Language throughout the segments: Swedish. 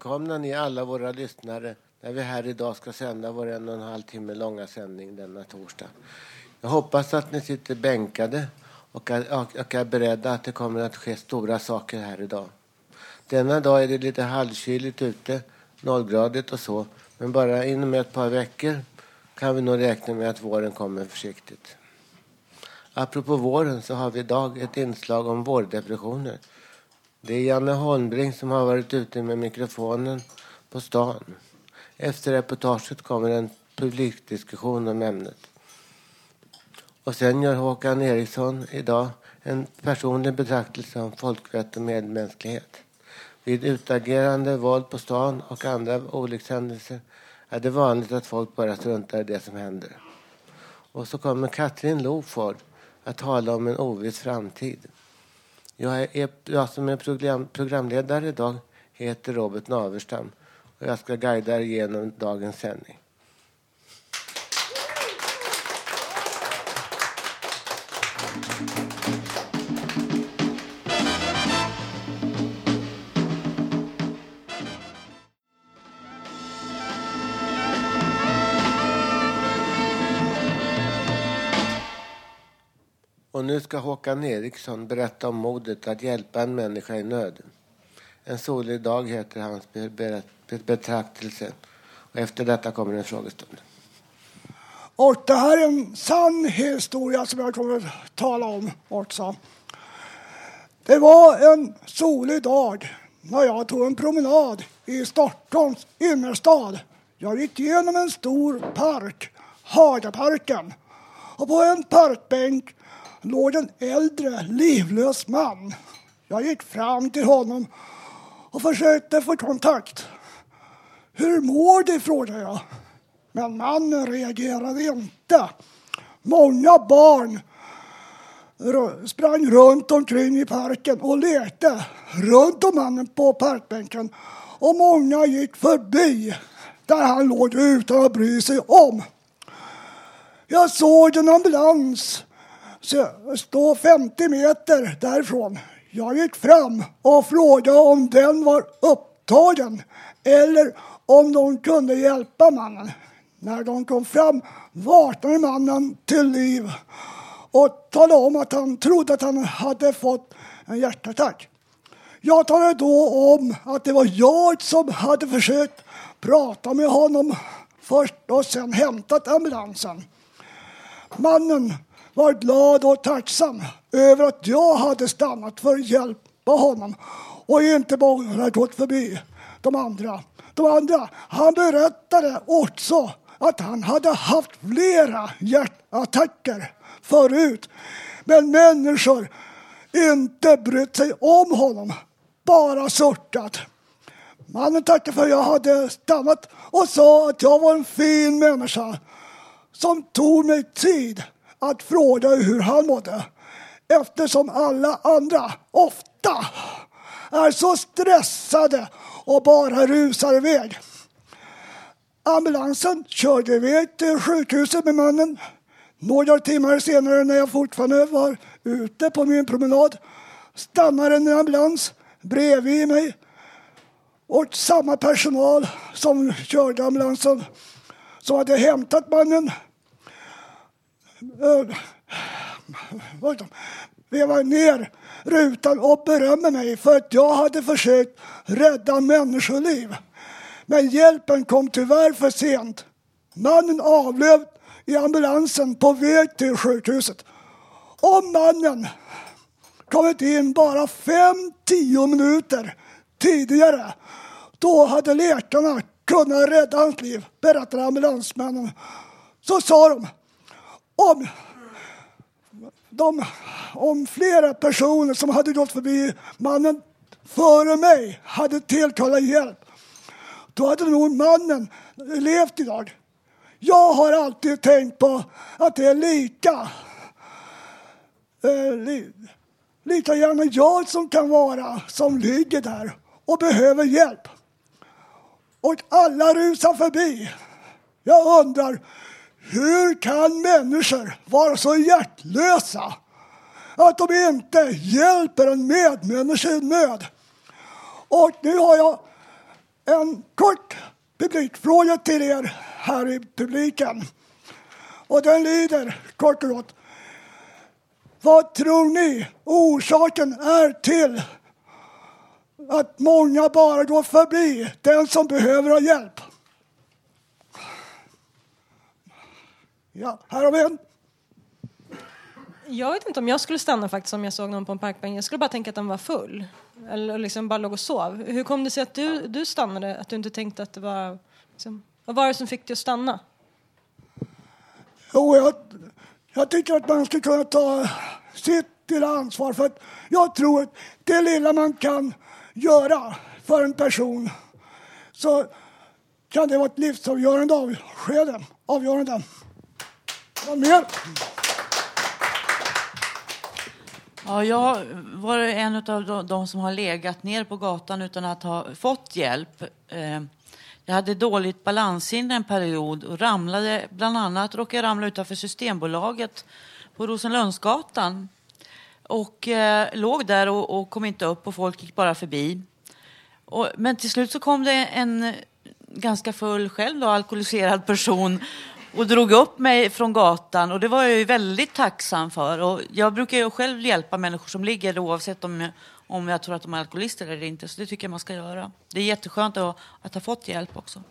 Välkomna, ni alla våra lyssnare, när vi här idag ska sända vår en och en halv timme långa sändning denna torsdag. Jag hoppas att ni sitter bänkade och är, och är beredda att det kommer att ske stora saker här idag. Denna dag är det lite halvkyligt ute, nollgradigt och så, men bara inom ett par veckor kan vi nog räkna med att våren kommer försiktigt. Apropå våren så har vi idag ett inslag om vårdepressioner. Det är Janne Holmbring som har varit ute med mikrofonen på stan. Efter reportaget kommer en publikdiskussion om ämnet. Och sen gör Håkan Eriksson idag en personlig betraktelse om folkvett och medmänsklighet. Vid utagerande våld på stan och andra olyckshändelser är det vanligt att folk bara struntar i det som händer. Och så kommer Katrin Loford att tala om en oviss framtid. Jag, är, jag som är program, programledare idag heter Robert Naverstam och jag ska guida er genom dagens sändning. Och nu ska Håkan Eriksson berätta om modet att hjälpa en människa i nöd. En solig dag heter hans betraktelse. Och efter detta kommer en frågestund. Och det här är en sann historia som jag kommer att tala om också. Det var en solig dag när jag tog en promenad i Stockholms innerstad. Jag gick igenom en stor park, Hagaparken. Och på en parkbänk låg en äldre, livlös man. Jag gick fram till honom och försökte få kontakt. Hur mår du? frågade jag. Men mannen reagerade inte. Många barn sprang runt omkring i parken och lekte runt om mannen på parkbänken. Och många gick förbi där han låg utan att bry sig om. Jag såg en ambulans så- stå 50 meter därifrån. Jag gick fram och frågade om den var upptagen eller om de kunde hjälpa mannen. När de kom fram vaknade mannen till liv och talade om att han trodde att han hade fått en hjärtattack. Jag talade då om att det var jag som hade försökt prata med honom först och sen hämtat ambulansen. Mannen var glad och tacksam över att jag hade stannat för att hjälpa honom och inte bara gått förbi de andra. De andra, han berättade också att han hade haft flera hjärtattacker förut. Men människor inte brytt sig om honom, bara sörtat. Mannen tackade för att jag hade stannat och sa att jag var en fin människa som tog mig tid att fråga hur han mådde eftersom alla andra ofta är så stressade och bara rusar iväg. Ambulansen körde iväg till sjukhuset med mannen. Några timmar senare när jag fortfarande var ute på min promenad stannade en ambulans bredvid mig och samma personal som körde ambulansen som hade hämtat mannen vevar ner rutan och berömmer mig för att jag hade försökt rädda människoliv. Men hjälpen kom tyvärr för sent. Mannen avlöd i ambulansen på väg till sjukhuset. Om mannen kommit in bara fem, tio minuter tidigare, då hade läkarna kunnat rädda hans liv, berättar ambulansmännen. Så sa de, om, de, om flera personer som hade gått förbi mannen före mig hade tillkallat hjälp, då hade nog mannen levt idag. Jag har alltid tänkt på att det är lika eh, li, lika gärna jag som kan vara som ligger där och behöver hjälp. Och alla rusar förbi. Jag undrar, hur kan människor vara så hjärtlösa att de inte hjälper en medmänniska i nöd? Och nu har jag en kort publikfråga till er här i publiken. Och den lyder kort och gott. Vad tror ni orsaken är till att många bara går förbi den som behöver ha hjälp? Ja, här har vi en. Jag vet inte om jag skulle stanna faktiskt om jag såg någon på en parkbänk. Jag skulle bara tänka att den var full. Eller liksom bara låg och sov. Hur kom det sig att du, du stannade? Att du inte tänkte att det var... Liksom, vad var det som fick dig att stanna? Jo, jag, jag tycker att man ska kunna ta sitt lilla ansvar. För att jag tror att det lilla man kan göra för en person så kan det vara ett livsavgörande avskede. Avgörande. Vad mer? Ja, jag var en av de som har legat ner på gatan utan att ha fått hjälp. Eh, jag hade dåligt balanssinne en period och ramlade, bland annat råkade jag ramla utanför Systembolaget på Rosenlundsgatan. Och eh, låg där och, och, kom inte upp och folk gick bara förbi. Och, men till slut så kom det en ganska full själv då, alkoholiserad person och drog upp mig från gatan och det var jag ju väldigt tacksam för. Och jag brukar ju själv hjälpa människor som ligger oavsett om jag, om jag tror att de är alkoholister eller inte. Så det tycker jag man ska göra. Det är jätteskönt att, att ha fått hjälp också.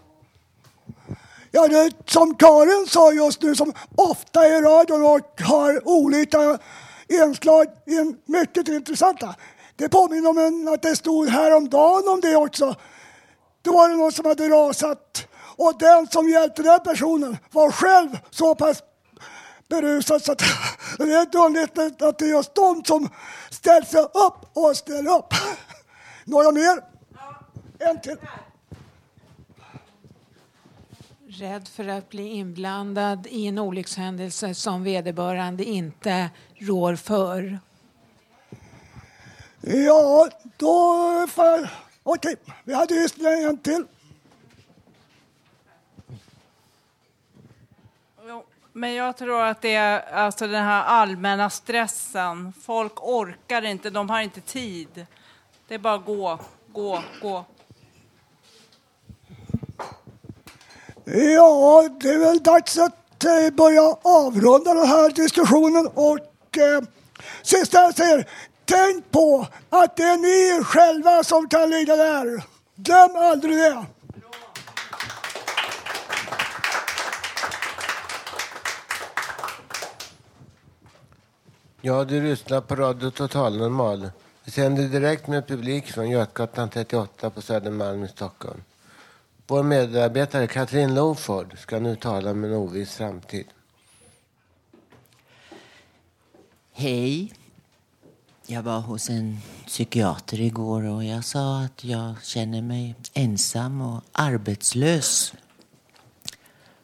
Ja, det, som Karin sa just nu, som ofta i radion och har olika inslag, in, mycket intressanta. Det påminner om en, att det stod häromdagen om det också. Då var det någon som hade rasat och den som hjälpte den personen var själv så pass berusad så att det är underligt att det är just de som ställer sig upp och ställer upp. Några mer? En till. Rädd för att bli inblandad i en olyckshändelse som vederbörande inte rår för. Ja, då Okej, vi hade just en till. Men jag tror att det är alltså den här allmänna stressen. Folk orkar inte, de har inte tid. Det är bara gå, gå, gå. Ja, det är väl dags att eh, börja avrunda den här diskussionen och eh, sista jag säger, tänk på att det är ni själva som kan ligga där. Glöm aldrig det. Ja, du lyssnar på Radio Total Normal. Vi sänder direkt med publik från Götgatan 38 på Södermalm i Stockholm. Vår medarbetare Katrin Loford ska nu tala om en oviss framtid. Hej. Jag var hos en psykiater igår och jag sa att jag känner mig ensam och arbetslös.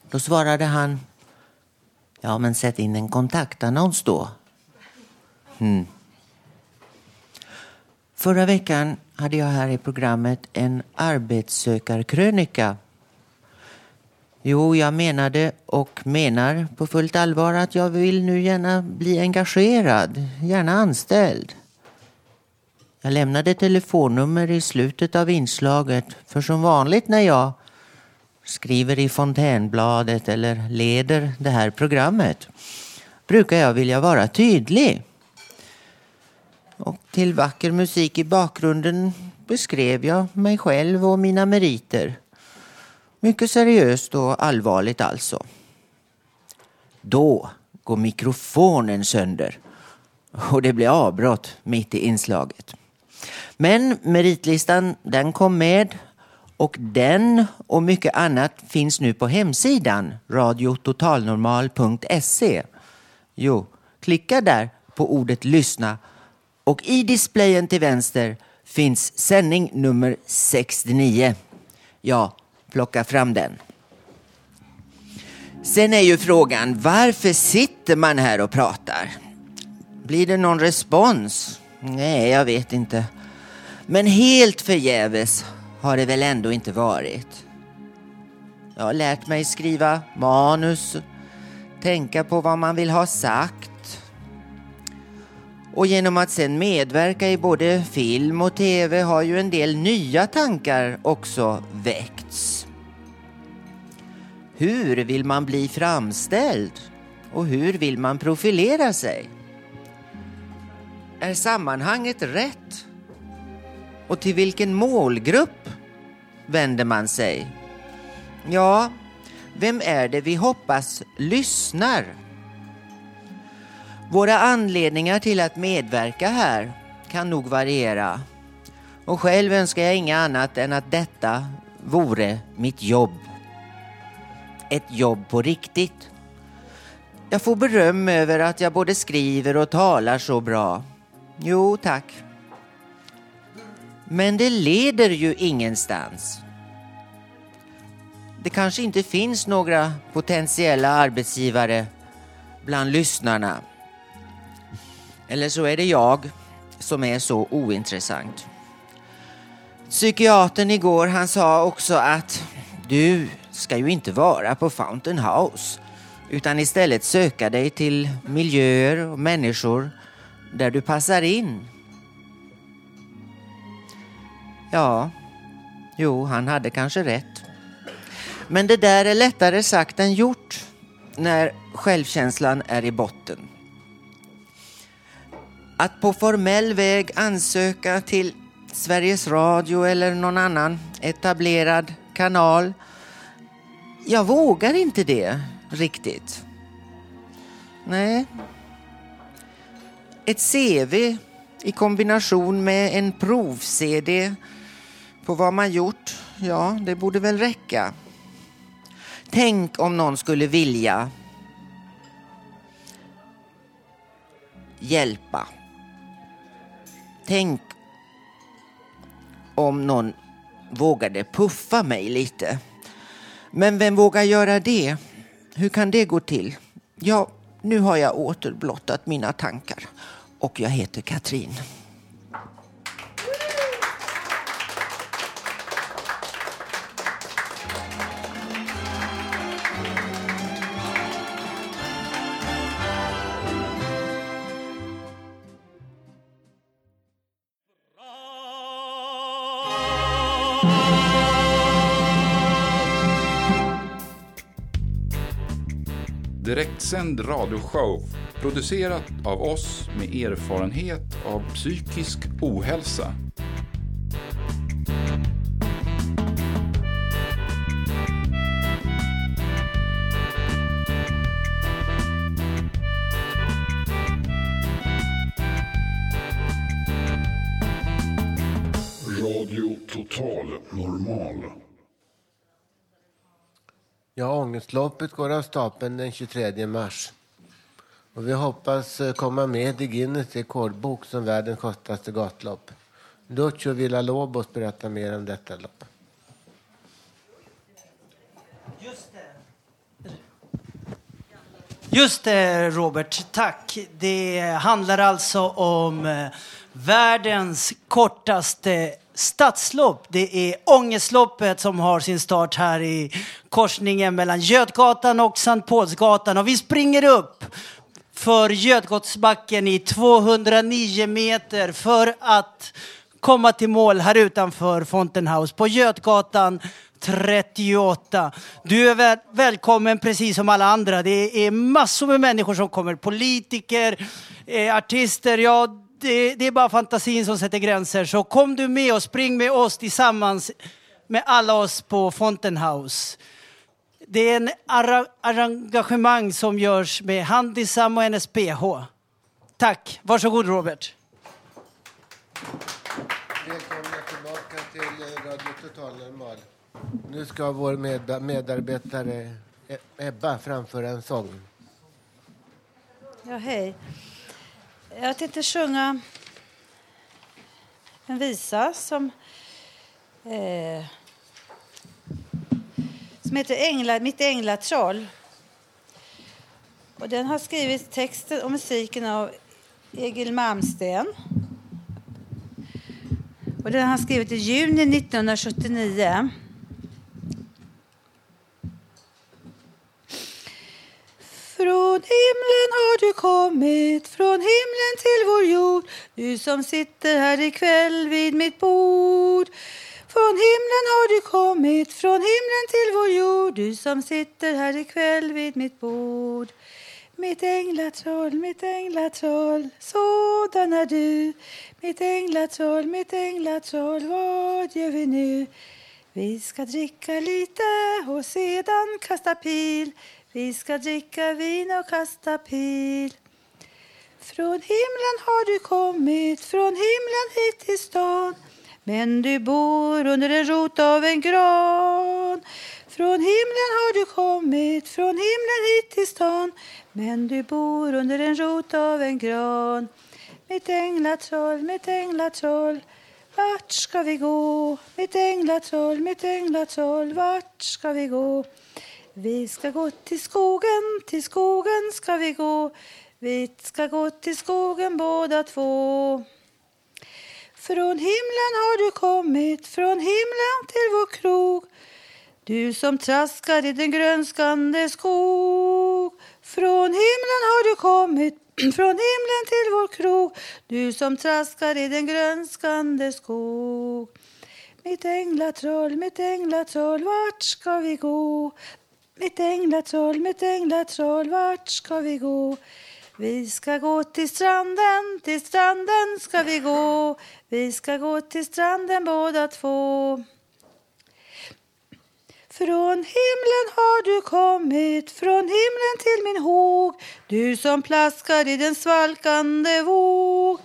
Då svarade han, ja men sätt in en kontaktannons då. Mm. Förra veckan hade jag här i programmet en arbetssökarkrönika. Jo, jag menade och menar på fullt allvar att jag vill nu gärna bli engagerad, gärna anställd. Jag lämnade telefonnummer i slutet av inslaget för som vanligt när jag skriver i Fontänbladet eller leder det här programmet brukar jag vilja vara tydlig. Och till vacker musik i bakgrunden beskrev jag mig själv och mina meriter. Mycket seriöst och allvarligt alltså. Då går mikrofonen sönder och det blir avbrott mitt i inslaget. Men meritlistan den kom med och den och mycket annat finns nu på hemsidan radiototalnormal.se. Jo, klicka där på ordet lyssna och i displayen till vänster finns sändning nummer 69. Ja, plocka fram den. Sen är ju frågan, varför sitter man här och pratar? Blir det någon respons? Nej, jag vet inte. Men helt förgäves har det väl ändå inte varit. Jag har lärt mig skriva manus, tänka på vad man vill ha sagt. Och genom att sen medverka i både film och tv har ju en del nya tankar också väckts. Hur vill man bli framställd? Och hur vill man profilera sig? Är sammanhanget rätt? Och till vilken målgrupp vänder man sig? Ja, vem är det vi hoppas lyssnar? Våra anledningar till att medverka här kan nog variera. Och själv önskar jag inget annat än att detta vore mitt jobb. Ett jobb på riktigt. Jag får beröm över att jag både skriver och talar så bra. Jo, tack. Men det leder ju ingenstans. Det kanske inte finns några potentiella arbetsgivare bland lyssnarna. Eller så är det jag som är så ointressant. Psykiatern igår han sa också att du ska ju inte vara på Fountain House utan istället söka dig till miljöer och människor där du passar in. Ja, jo, han hade kanske rätt. Men det där är lättare sagt än gjort när självkänslan är i botten. Att på formell väg ansöka till Sveriges Radio eller någon annan etablerad kanal. Jag vågar inte det riktigt. Nej. Ett CV i kombination med en prov-CD på vad man gjort, ja, det borde väl räcka. Tänk om någon skulle vilja hjälpa. Tänk om någon vågade puffa mig lite. Men vem vågar göra det? Hur kan det gå till? Ja, nu har jag återblottat mina tankar och jag heter Katrin. Direktsänd radioshow producerat av oss med erfarenhet av psykisk ohälsa. Ja, går av stapeln den 23 mars. Och vi hoppas eh, komma med i Guinness rekordbok som världens kortaste gatlopp. Lucio Villalobos berättar mer om detta lopp. Just det, Robert. Tack. Det handlar alltså om eh, världens kortaste stadslopp. Det är Ångestloppet som har sin start här i korsningen mellan Götgatan och Sankt Paulsgatan. Och vi springer upp för Götgatsbacken i 209 meter för att komma till mål här utanför Fountain House på Götgatan 38. Du är väl, välkommen precis som alla andra. Det är massor med människor som kommer. Politiker, eh, artister, ja det, det är bara fantasin som sätter gränser. Så kom du med och spring med oss tillsammans med alla oss på Fountain House. Det är en arra- arrangemang som görs med Handisam och NSPH. Tack. Varsågod Robert. Välkomna tillbaka till eh, Radio Total Normal. Nu ska vår med medarbetare E- Ebba framföra en sång. Ja, hej. Jag tänkte sjunga en visa som, eh, som heter Ängla, Mitt änglatroll. Och den har skrivit texten och musiken av Egil Malmsten. Och den har han skrivit i juni 1979. Från himlen har du kommit, från himlen till vår jord. Du som sitter här ikväll vid mitt bord. Från himlen har du kommit, från himlen till vår jord. Du som sitter här ikväll vid mitt bord. Mitt änglatroll, mitt änglatroll, sådan är du. Mitt änglatroll, mitt änglatroll, vad gör vi nu? Vi ska dricka lite och sedan kasta pil. Vi ska dricka vin och kasta pil. Från himlen har du kommit, från himlen hit till stan. Men du bor under en rot av en gran. Från himlen har du kommit, från himlen hit till stan. Men du bor under en rot av en gran. Mitt änglatroll, mitt änglatroll vart ska vi gå? Mitt änglatroll, mitt änglatroll, vart ska vi gå? Vi ska gå till skogen, till skogen ska vi gå. Vi ska gå till skogen båda två. Från himlen har du kommit, från himlen till vår krog. Du som traskar i den grönskande skog. Från himlen har du kommit, från himlen till vår krog. Du som traskar i den grönskande skog. Mitt änglatroll, mitt änglatroll, vart ska vi gå? Mitt änglatroll, mitt änglatroll, vart ska vi gå? Vi ska gå till stranden, till stranden ska vi gå. Vi ska gå till stranden båda två. Från himlen har du kommit, från himlen till min håg. Du som plaskar i den svalkande våg.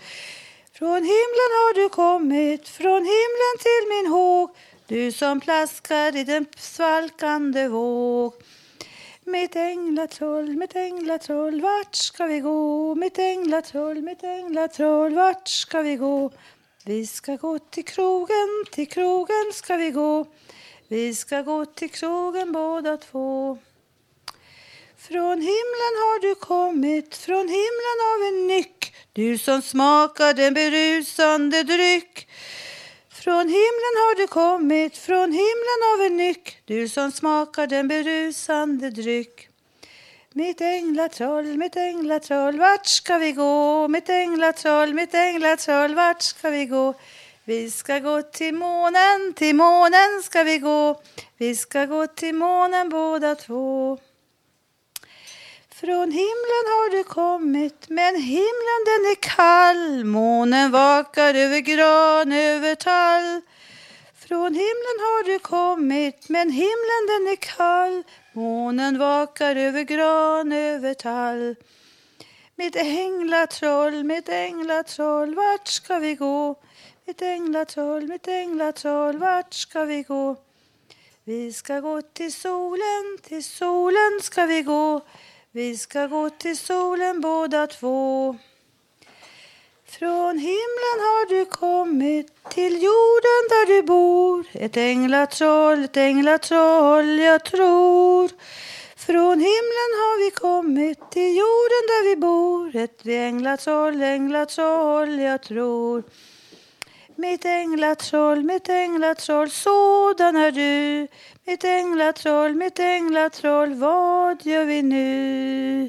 Från himlen har du kommit, från himlen till min håg. Du som plaskar i den svalkande våg. Mitt änglatroll, mitt änglatroll, vart ska vi gå? Mitt änglatroll, mitt änglatroll, vart ska vi gå? Vi ska gå till krogen, till krogen ska vi gå. Vi ska gå till krogen båda två. Från himlen har du kommit, från himlen av en nyck. Du som smakar den berusande dryck. Från himlen har du kommit, från himlen av en nyck. Du som smakar den berusande dryck. Mitt änglatroll, mitt änglatroll, vart ska vi gå? Mitt änglatroll, mitt änglatroll, vart ska vi gå? Vi ska gå till månen, till månen ska vi gå. Vi ska gå till månen båda två. Från himlen har du kommit, men himlen den är kall. Månen vakar över gran, över tall. Från himlen har du kommit, men himlen den är kall. Månen vakar över gran, över tall. Mitt änglatroll, mitt änglatroll, vart ska vi gå? Mitt änglatroll, mitt änglatroll, vart ska vi gå? Vi ska gå till solen, till solen ska vi gå. Vi ska gå till solen båda två. Från himlen har du kommit till jorden där du bor. Ett änglatroll, ett änglatroll, jag tror. Från himlen har vi kommit till jorden där vi bor. Ett änglatroll, änglatroll, jag tror. Mitt änglatroll, mitt änglatroll, sådan är du. Mitt änglatroll, mitt änglatroll, vad gör vi nu?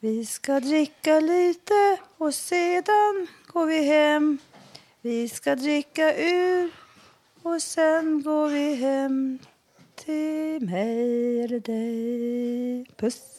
Vi ska dricka lite och sedan går vi hem. Vi ska dricka ur och sen går vi hem till mig eller dig. Puss.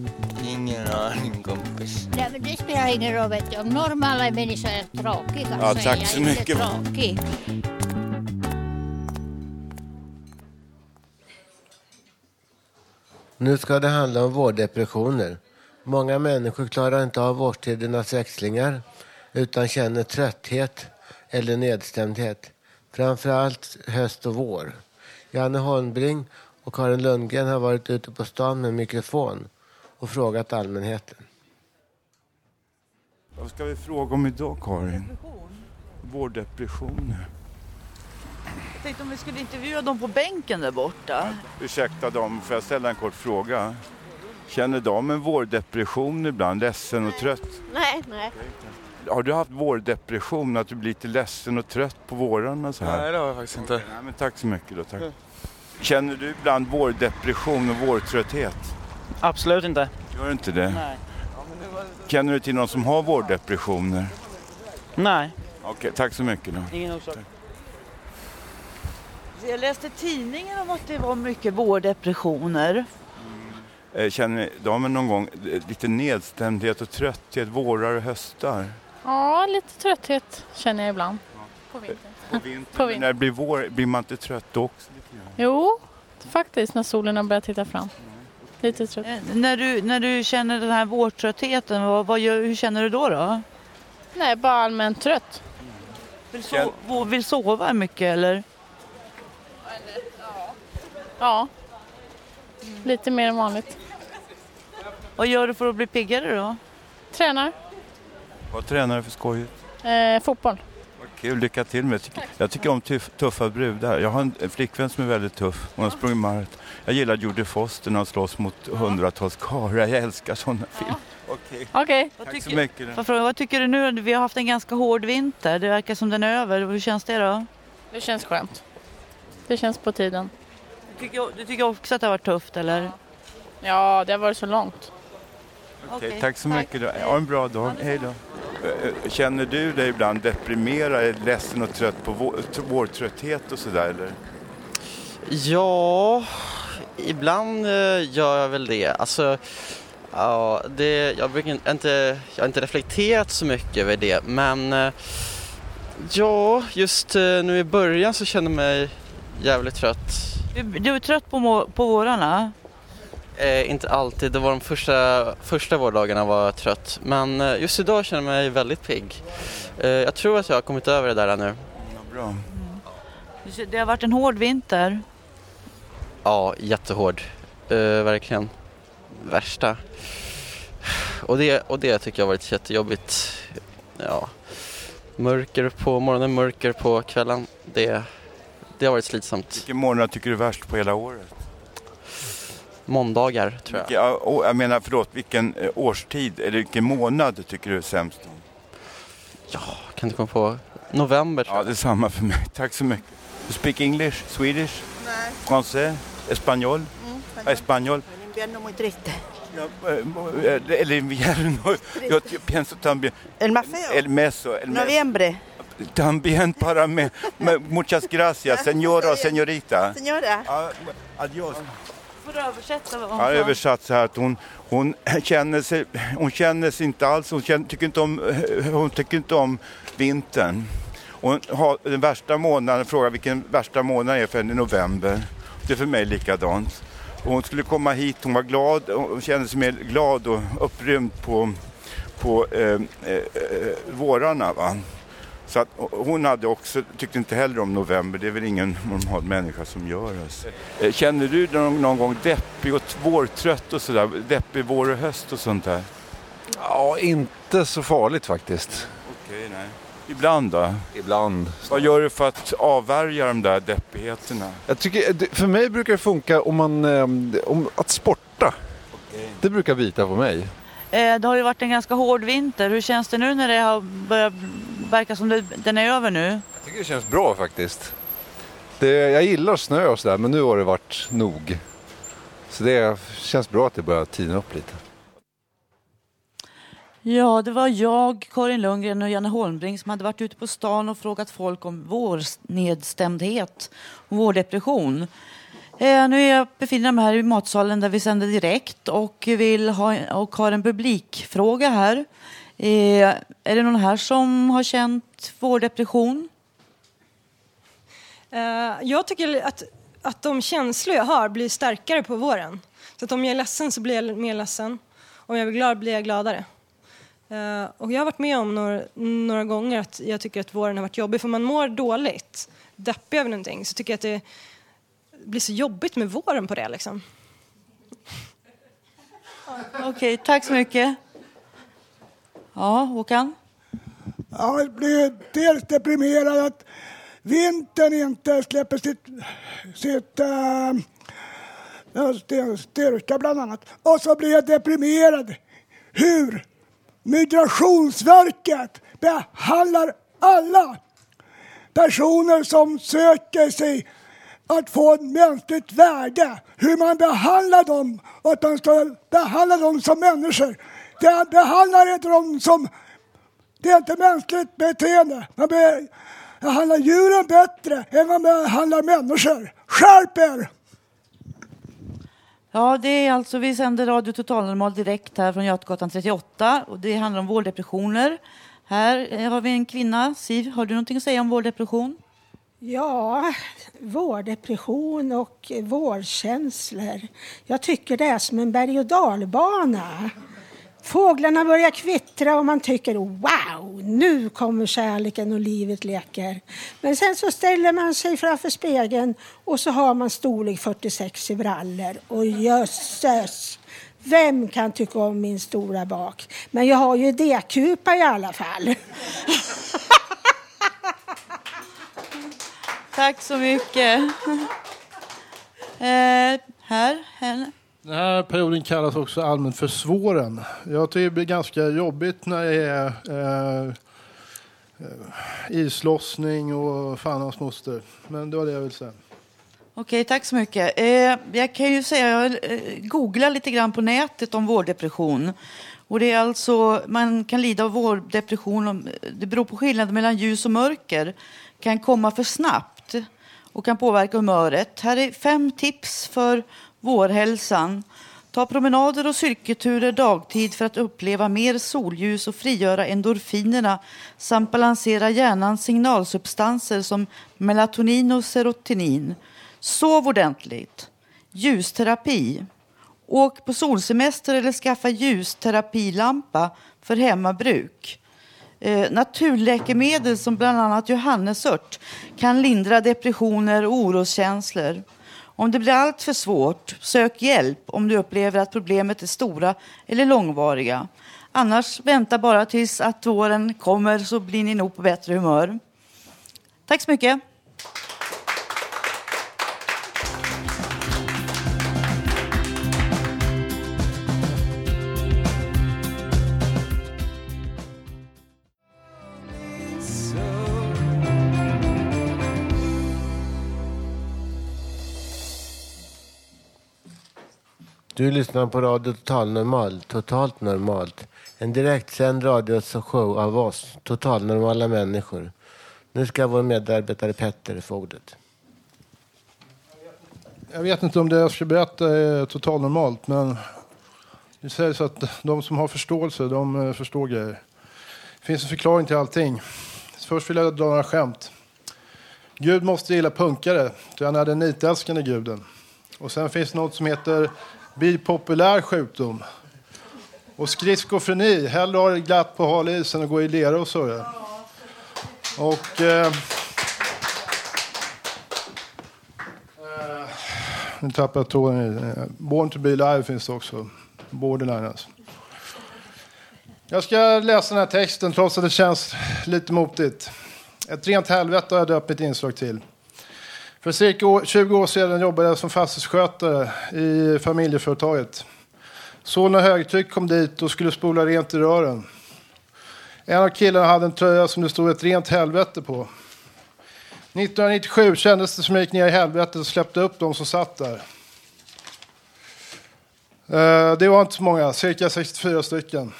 Ingen aning kompis. Nej, men det spelar ingen roll. Vet du. Om normala människor är tråkiga Ja, så tack är jag så inte mycket. tråkig. Nu ska det handla om vårdepressioner. Många människor klarar inte av årstidernas växlingar utan känner trötthet eller nedstämdhet. Framförallt höst och vår. Janne Holmbring och Karin Lundgren har varit ute på stan med mikrofon och frågat allmänheten. Vad ska vi fråga om idag, Karin? Vårdepressioner. Jag tänkte om vi skulle intervjua dem på bänken där borta. Ursäkta dam, får jag ställa en kort fråga? Känner damen vårdepression ibland, ledsen och trött? Nej, nej. Har du haft vårdepression, att du blir lite ledsen och trött på vårarna så här? Nej, det har jag faktiskt inte. Nej, men tack så mycket då, tack. Känner du ibland vårdepression och vårtrötthet? Absolut inte. Gör du inte det? Nej. Känner du till någon som har vårdepressioner? Nej. Okej, tack så mycket då. Ingen orsak. Jag läste tidningen om att det var mycket vårdepressioner. Eh, Känner damen någon gång eh, lite nedstämdhet och trötthet, vårar och höstar? Ja, lite trötthet känner jag ibland. På vintern. På vintern? Men när det blir vår, blir man inte trött då också? Jo, faktiskt när solen har börjat titta fram. Lite trött. Eh, När du, när du känner den här vårtröttheten, vad, vad gör, hur känner du då? då? Nej, bara allmänt trött. Vill, so- vill sova mycket eller? Ja, lite mer än vanligt. Vad gör du för att bli piggare då? Tränar. Vad tränar du för skoj? Eh, fotboll. Kul, lycka till med det. Jag tycker, om tuff, tuffa brudar. Jag har en flickvän som är väldigt tuff. Hon har sprungit maraton. Jag gillar Jodie Foster när hon slåss mot hundratals karlar. Jag älskar sådana filmer. Okej. Okej. Tack så mycket. Fråga, vad tycker du nu? Vi har haft en ganska hård vinter. Det verkar som den är över. Hur känns det då? Det känns skönt. Det känns på tiden. Du tycker, du tycker också att det har varit tufft eller? Ja, det har varit så långt. Okej, tack så mycket. Då. Ha en bra dag. Hej då. Eh, Känner du dig ibland deprimerad, ledsen och trött på vår, vårtrötthet och sådär eller? Ja, ibland eh, gör jag väl det. Alltså, ja, det, jag, brukar inte, jag har inte reflekterat så mycket över det, men eh, ja, just eh, nu i början så känner jag mig jävligt trött. Du, du är trött på, på vårarna? Eh, inte alltid, det var de första, första vårdagarna var jag trött, men eh, just idag känner jag mig väldigt pigg. Eh, jag tror att jag har kommit över det där nu. Bra. Det har varit en hård vinter. Ja, jättehård. Eh, verkligen. Värsta. Och det, och det tycker jag har varit jättejobbigt. Ja. Mörker på morgonen, mörker på kvällen. Det, det har varit slitsamt. Vilken månad tycker du är värst på hela året? Måndagar, tror jag. Ja, å- jag menar, förlåt, vilken eh, årstid eller vilken månad tycker du är sämst? Kan du komma på november? Ja, det är samma för mig. Tack så mycket. You speak English, Swedish, Nej. Français, Espanol? Mm, Español. invierno muy triste. Eh, El invierno. Yo pienso también. El más feo. El meso. El. Noviembre. También para mí. Me- Muchas gracias, señora och señorita. Señora. Adios. Får du översätta vad hon Jag har sa? översatt så här att hon, hon, känner sig, hon känner sig inte alls, hon, känner, tycker, inte om, hon tycker inte om vintern. Hon har den värsta månaden, frågar vilken värsta månad är för henne, november. Det är för mig likadant. Och hon skulle komma hit, hon var glad, hon kände sig mer glad och upprymd på, på eh, eh, eh, vårarna. Va? Så att hon hade också, tyckte inte heller om november, det är väl ingen normal människa som gör. Alltså. Eh, Känner du dig någon, någon gång deppig och vårtrött och sådär? Deppig vår och höst och sånt där? Ja, inte så farligt faktiskt. Okej, nej. Ibland då? Ibland. Vad gör du för att avvärja de där deppigheterna? Jag tycker, det- för mig brukar det funka om man, ehm, om, att sporta. Det brukar bita på mig. Eh, Det har ju varit en ganska hård vinter. Hur känns det nu när det har börjat verkar som det, den är över nu. Jag tycker det känns bra faktiskt. Det, jag gillar snö och sådär men nu har det varit nog. Så det känns bra att det börjar tina upp lite. Ja, det var jag, Karin Lundgren och Janne Holmbring som hade varit ute på stan och frågat folk om vårnedstämdhet och vårdepression. Eh, nu är jag befinner mig här i matsalen där vi sänder direkt och, vill ha, och har en publikfråga här. Eh, är det någon här som har känt vårdepression? Eh, jag tycker att, att de känslor jag har blir starkare på våren. Så att om jag är ledsen så blir jag mer ledsen. Om jag är glad blir jag gladare. Eh, och jag har varit med om några, några gånger att jag tycker att våren har varit jobbig för man mår dåligt, deppig över någonting, så tycker jag att det blir så jobbigt med våren på det liksom. Okej, tack så mycket. Ja, Håkan? Ja, jag blir dels deprimerad att vintern inte släpper sitt, sitt äh, styrka bland annat. Och så blir jag deprimerad hur Migrationsverket behandlar alla personer som söker sig att få ett mänskligt värde. Hur man behandlar dem och att man ska behandla dem som människor. Det behandlar inte dem som... Det är inte mänskligt beteende. Man behandlar djuren bättre än man behandlar människor. Skärp er! Ja, det är alltså, vi sänder Radio Total Normal direkt här från Götgatan 38 och det handlar om vårdepressioner. Här har vi en kvinna. Siv, har du någonting att säga om vårdepression? Ja, vårdepression och vårkänslor. Jag tycker det är som en berg och dalbana. Fåglarna börjar kvittra och man tycker wow, nu kommer kärleken och livet leker. Men sen så ställer man sig framför spegeln och så har man storlek 46 i brallor. Och jösses, vem kan tycka om min stora bak? Men jag har ju D-kupa i alla fall. Tack så mycket. Eh, här, henne. Den här perioden kallas också allmänt för svåren. Jag tycker det blir ganska jobbigt när det är eh, eh, islossning och fan hans moster. Men det var det jag ville säga. Okej, tack så mycket. Eh, jag kan ju säga, jag eh, googlar lite grann på nätet om vårdepression. Och det är alltså, man kan lida av vårdepression, om, det beror på skillnaden mellan ljus och mörker. Kan komma för snabbt och kan påverka humöret. Här är fem tips för vårhälsan. Ta promenader och cykelturer dagtid för att uppleva mer solljus och frigöra endorfinerna samt balansera hjärnans signalsubstanser som melatonin och serotonin. Sov ordentligt. Ljusterapi. Åk på solsemester eller skaffa ljusterapilampa för hemmabruk. Eh, naturläkemedel som bland annat johannesört kan lindra depressioner och oroskänslor. Om det blir allt för svårt, sök hjälp om du upplever att problemet är stora eller långvariga. Annars vänta bara tills att våren kommer så blir ni nog på bättre humör. Tack så mycket. Du lyssnar på Radio Total Normal, Totalt Normalt. En direktsänd radioshow av oss, totalnormala människor. Nu ska vår medarbetare Petter få ordet. Jag vet inte om det jag ska berätta är totalnormalt, men det sägs att de som har förståelse, de eh, förstår grejer. Det finns en förklaring till allting. Först vill jag dra några skämt. Gud måste gilla punkare, ty han är den nitälskande guden. Och sen finns det något som heter bipopulär sjukdom. Och skridskofreni, hellre ha det glatt på hal is än att gå i lera och surra. Och... Eh, eh nu tappade jag tråden. Eh, Born to be alive finns det också. Borderline alltså. Jag ska läsa den här texten trots att det känns lite motigt. Ett rent helvete har jag döpt mitt inslag till. För cirka 20 år sedan jobbade jag som fastighetsskötare i familjeföretaget. Sonen högtryck kom dit och skulle spola rent i rören. En av killarna hade en tröja som det stod ett rent helvete på. 1997 kändes det som jag gick ner i helvetet och släppte upp de som satt där. Eh, det var inte så många, cirka 64 stycken.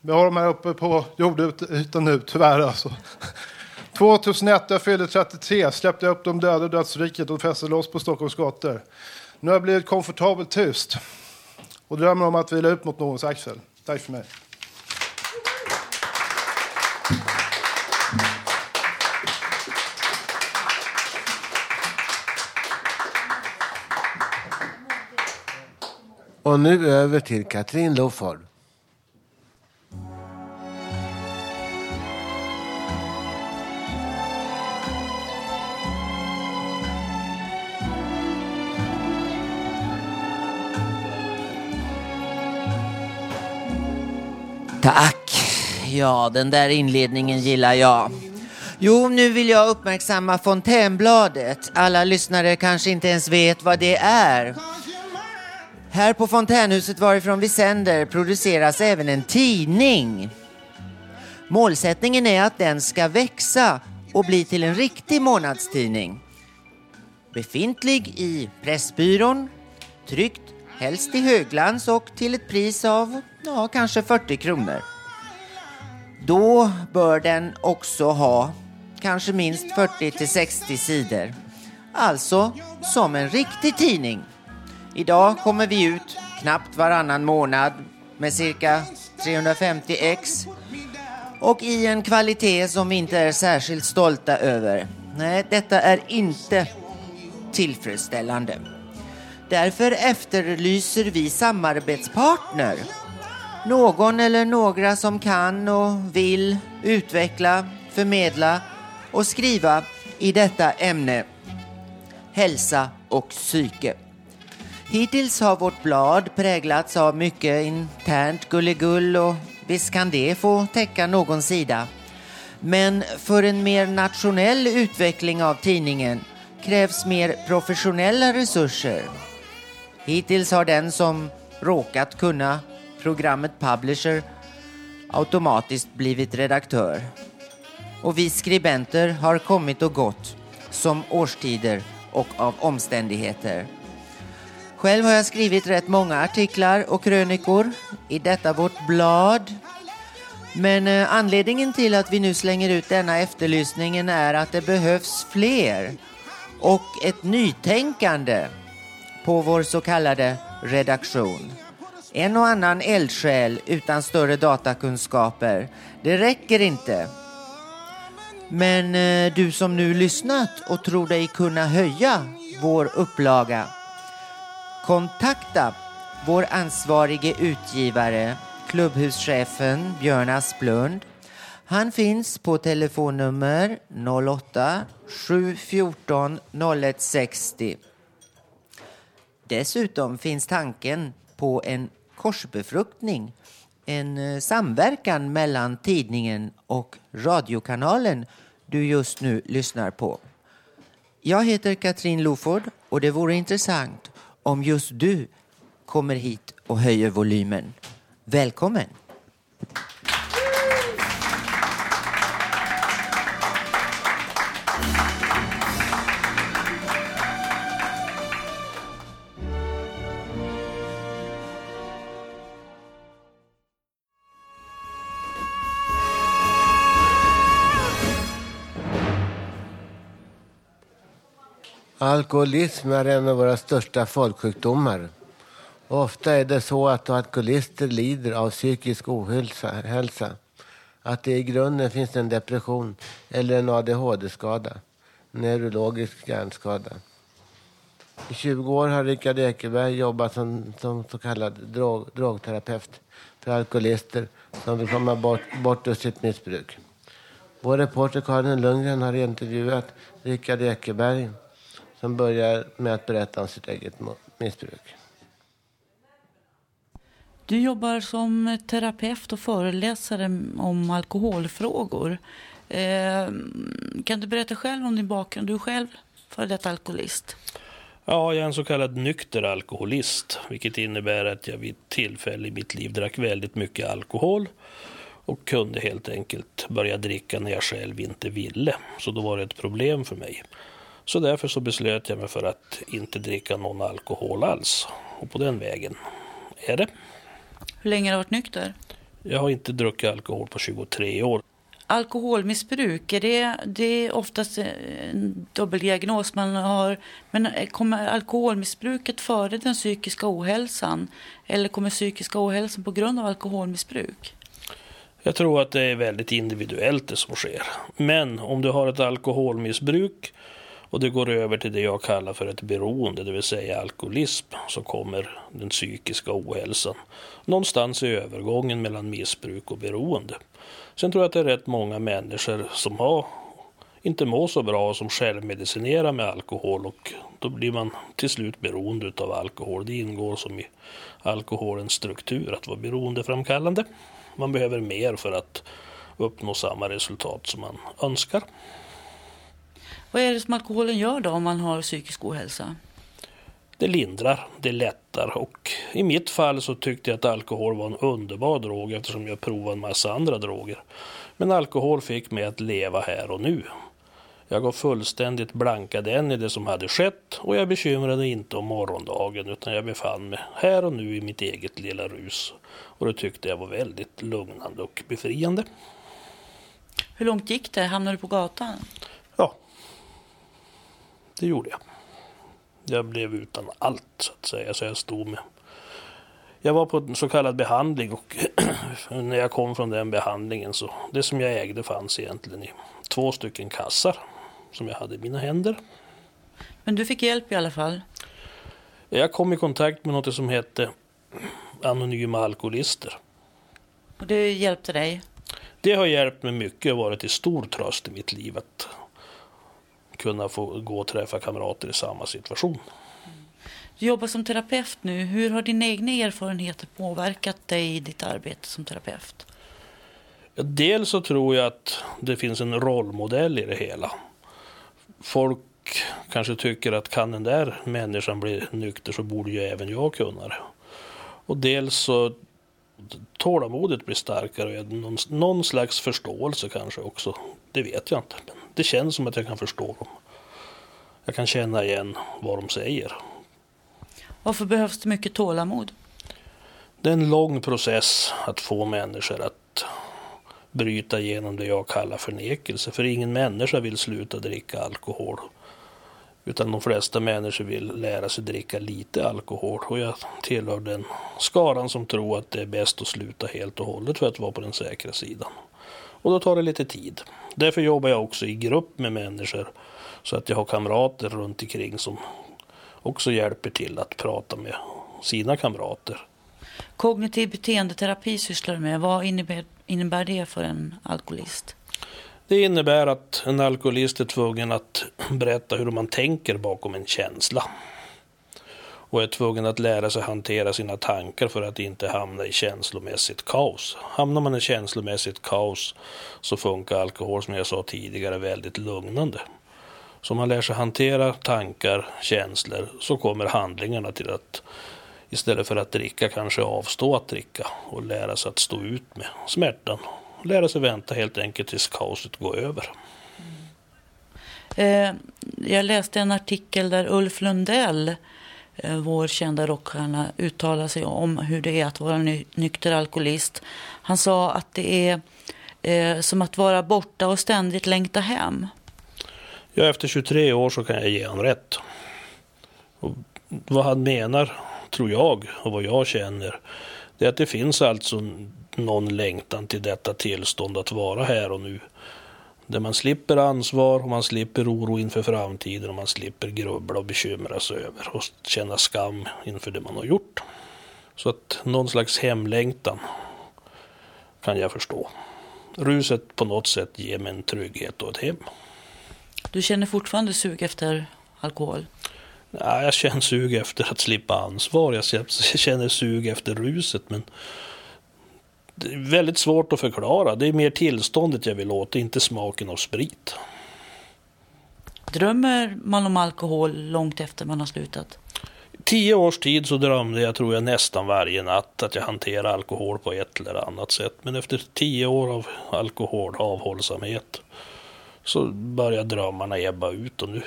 Vi har dem här uppe på jordytan nu, tyvärr alltså. 2001, jag fyllde 33, släppte jag upp de döda ur dödsriket och fäste loss på Stockholms gator. Nu har jag blivit komfortabelt tyst och drömmer om att vila ut mot någons axel. Tack för mig. Och nu över till Katrin Loford. Tack. Ja, den där inledningen gillar jag. Jo, nu vill jag uppmärksamma Fontänbladet. Alla lyssnare kanske inte ens vet vad det är. Här på Fontänhuset varifrån vi sänder produceras även en tidning. Målsättningen är att den ska växa och bli till en riktig månadstidning. Befintlig i Pressbyrån, tryckt helst i höglands och till ett pris av ja, kanske 40 kronor. Då bör den också ha kanske minst 40 till 60 sidor. Alltså som en riktig tidning. Idag kommer vi ut knappt varannan månad med cirka 350 ex och i en kvalitet som vi inte är särskilt stolta över. Nej, detta är inte tillfredsställande. Därför efterlyser vi samarbetspartner. Någon eller några som kan och vill utveckla, förmedla och skriva i detta ämne. Hälsa och psyke. Hittills har vårt blad präglats av mycket internt gulligull och visst kan det få täcka någon sida. Men för en mer nationell utveckling av tidningen krävs mer professionella resurser. Hittills har den som råkat kunna programmet Publisher automatiskt blivit redaktör. Och vi skribenter har kommit och gått som årstider och av omständigheter. Själv har jag skrivit rätt många artiklar och krönikor i detta vårt blad. Men eh, anledningen till att vi nu slänger ut denna efterlysningen är att det behövs fler och ett nytänkande på vår så kallade redaktion. En och annan eldsjäl utan större datakunskaper, det räcker inte. Men eh, du som nu lyssnat och tror dig kunna höja vår upplaga Kontakta vår ansvarige utgivare, klubbhuschefen Björn Asplund. Han finns på telefonnummer 08 714 0160. Dessutom finns tanken på en korsbefruktning, en eh, samverkan mellan tidningen och radiokanalen du just nu lyssnar på. Jag heter Katrin Loford och det vore intressant om just du kommer hit och höjer volymen. Välkommen! Alkoholism är en av våra största folksjukdomar. Ofta är det så att alkoholister lider av psykisk ohälsa. Att det i grunden finns en depression eller en ADHD-skada. Neurologisk hjärnskada. I 20 år har Rickard Ekeberg jobbat som, som så kallad drog, drogterapeut för alkoholister som vill komma bort, bort ur sitt missbruk. Vår reporter Karin Lundgren har intervjuat Rickard Ekeberg som börjar med att berätta om sitt eget missbruk. Du jobbar som terapeut och föreläsare om alkoholfrågor. Eh, kan du berätta själv om din bakgrund? Du är själv före detta alkoholist. Ja, jag är en så kallad nykter alkoholist, vilket innebär att jag vid ett tillfälle i mitt liv drack väldigt mycket alkohol. och kunde helt enkelt börja dricka när jag själv inte ville. Så då var det ett problem för mig. Så därför så beslöt jag mig för att inte dricka någon alkohol alls. Och på den vägen är det. Hur länge har du varit nykter? Jag har inte druckit alkohol på 23 år. Alkoholmissbruk, är det, det är oftast en dubbeldiagnos man har. Men kommer alkoholmissbruket före den psykiska ohälsan? Eller kommer psykiska ohälsan på grund av alkoholmissbruk? Jag tror att det är väldigt individuellt det som sker. Men om du har ett alkoholmissbruk och det går över till det jag kallar för ett beroende, det vill säga alkoholism, så kommer den psykiska ohälsan någonstans i övergången mellan missbruk och beroende. Sen tror jag att det är rätt många människor som har inte mår så bra som självmedicinerar med alkohol och då blir man till slut beroende av alkohol. Det ingår som i alkoholens struktur att vara beroendeframkallande. Man behöver mer för att uppnå samma resultat som man önskar. Vad är det som alkoholen gör då om man har psykisk ohälsa? Det lindrar, det lättar och i mitt fall så tyckte jag att alkohol var en underbar drog eftersom jag provade en massa andra droger. Men alkohol fick mig att leva här och nu. Jag gav fullständigt blankad än i det som hade skett och jag bekymrade inte om morgondagen utan jag befann mig här och nu i mitt eget lilla rus. Och det tyckte jag var väldigt lugnande och befriande. Hur långt gick det? Hamnade du på gatan? Det gjorde jag. Jag blev utan allt så att säga. Så jag stod med. Jag var på en så kallad behandling och när jag kom från den behandlingen så det som jag ägde fanns egentligen i två stycken kassar som jag hade i mina händer. Men du fick hjälp i alla fall? Jag kom i kontakt med något som hette Anonyma Alkoholister. Och det hjälpte dig? Det har hjälpt mig mycket och varit till stor tröst i mitt liv att kunna få gå och träffa kamrater i samma situation. Du jobbar som terapeut nu. Hur har dina egna erfarenheter påverkat dig i ditt arbete som terapeut? Dels så tror jag att det finns en rollmodell i det hela. Folk kanske tycker att kan den där människan bli nykter så borde ju även jag kunna det. Och dels så tålamodet blir starkare och någon, slags förståelse kanske också. Det vet jag inte. Men det känns som att jag kan förstå dem. Jag kan känna igen vad de säger. Varför behövs det mycket tålamod? Det är en lång process att få människor att bryta igenom det jag kallar förnekelse. För ingen människa vill sluta dricka alkohol. Utan de flesta människor vill lära sig dricka lite alkohol. Och jag tillhör den skaran som tror att det är bäst att sluta helt och hållet för att vara på den säkra sidan. Och då tar det lite tid. Därför jobbar jag också i grupp med människor. Så att jag har kamrater runt omkring som också hjälper till att prata med sina kamrater. Kognitiv beteendeterapi sysslar du med. Vad innebär, innebär det för en alkoholist? Det innebär att en alkoholist är tvungen att berätta hur man tänker bakom en känsla. Och är tvungen att lära sig hantera sina tankar för att inte hamna i känslomässigt kaos. Hamnar man i känslomässigt kaos så funkar alkohol som jag sa tidigare väldigt lugnande. Så om man lär sig hantera tankar, känslor så kommer handlingarna till att istället för att dricka kanske avstå att dricka och lära sig att stå ut med smärtan. Lära sig vänta helt enkelt tills kaoset går över. Mm. Eh, jag läste en artikel där Ulf Lundell, eh, Eh, vår kända rockstjärna, uttalar sig om hur det är att vara ny nykter alkoholist. Han sa att det är eh, som att vara borta och ständigt längta hem. Ja, efter 23 år så kan jag ge honom rätt. Och vad han menar, tror jag, och vad jag känner, det är att det finns alltså någon längtan till detta tillstånd att vara här och nu. Där man slipper ansvar och man slipper oro inför framtiden och man slipper grubbla och bekymra sig över och känna skam inför det man har gjort. Så att någon slags hemlängtan kan jag förstå. Ruset på något sätt ger mig en trygghet och ett hem. Du känner fortfarande sug efter alkohol? Nej, jag känner sug efter att slippa ansvar. Jag känner sug efter ruset. Men väldigt svårt att förklara. Det är mer tillståndet jag vill åt, inte smaken av sprit. Drömmer man om alkohol långt efter man har slutat? tio års tid så drömde jag, tror jag, nästan varje natt att jag hanterar alkohol på ett eller annat sätt. Men efter tio år av alkoholavhållsamhet så började drömmarna ebba ut och nu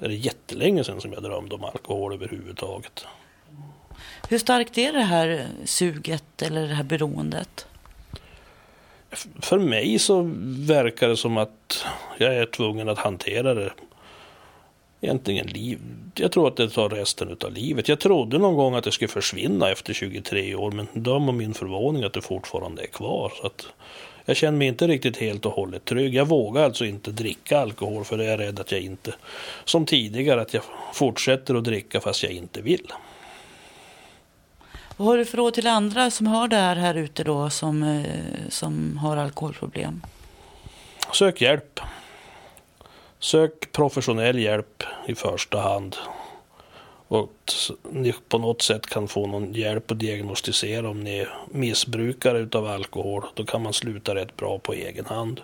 är det jättelänge sedan som jag drömde om alkohol överhuvudtaget. Hur starkt är det här suget eller det här beroendet? För mig så verkar det som att jag är tvungen att hantera det egentligen liv. Jag tror att det tar resten av livet. Jag trodde någon gång att det skulle försvinna efter 23 år men döm om min förvåning att det fortfarande är kvar. Så att jag känner mig inte riktigt helt och hållet trygg. Jag vågar alltså inte dricka alkohol för jag är rädd att jag inte, som tidigare, att jag fortsätter att dricka fast jag inte vill. Vad har du för råd till andra som har det här här ute då som, eh, som har alkoholproblem? Sök hjälp. Sök professionell hjälp i första hand. Och ni på något sätt kan få någon hjälp att diagnostisera om ni är missbrukare utav alkohol. Då kan man sluta rätt bra på egen hand.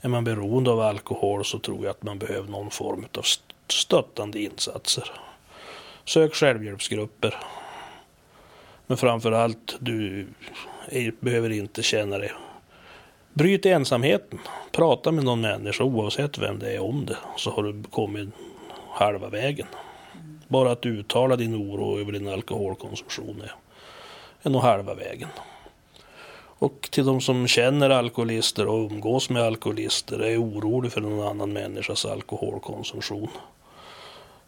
Är man beroende av alkohol så tror jag att man behöver någon form av stöttande insatser. Sök självhjälpsgrupper. Men framför allt, du behöver inte känna dig Bryt ensamheten. Prata med någon människa oavsett vem det är om det. Så har du kommit halva vägen. Bara att uttala din oro över din alkoholkonsumtion är, är nog halva vägen. Och till de som känner alkoholister och umgås med alkoholister är orolig för någon annan människas alkoholkonsumtion.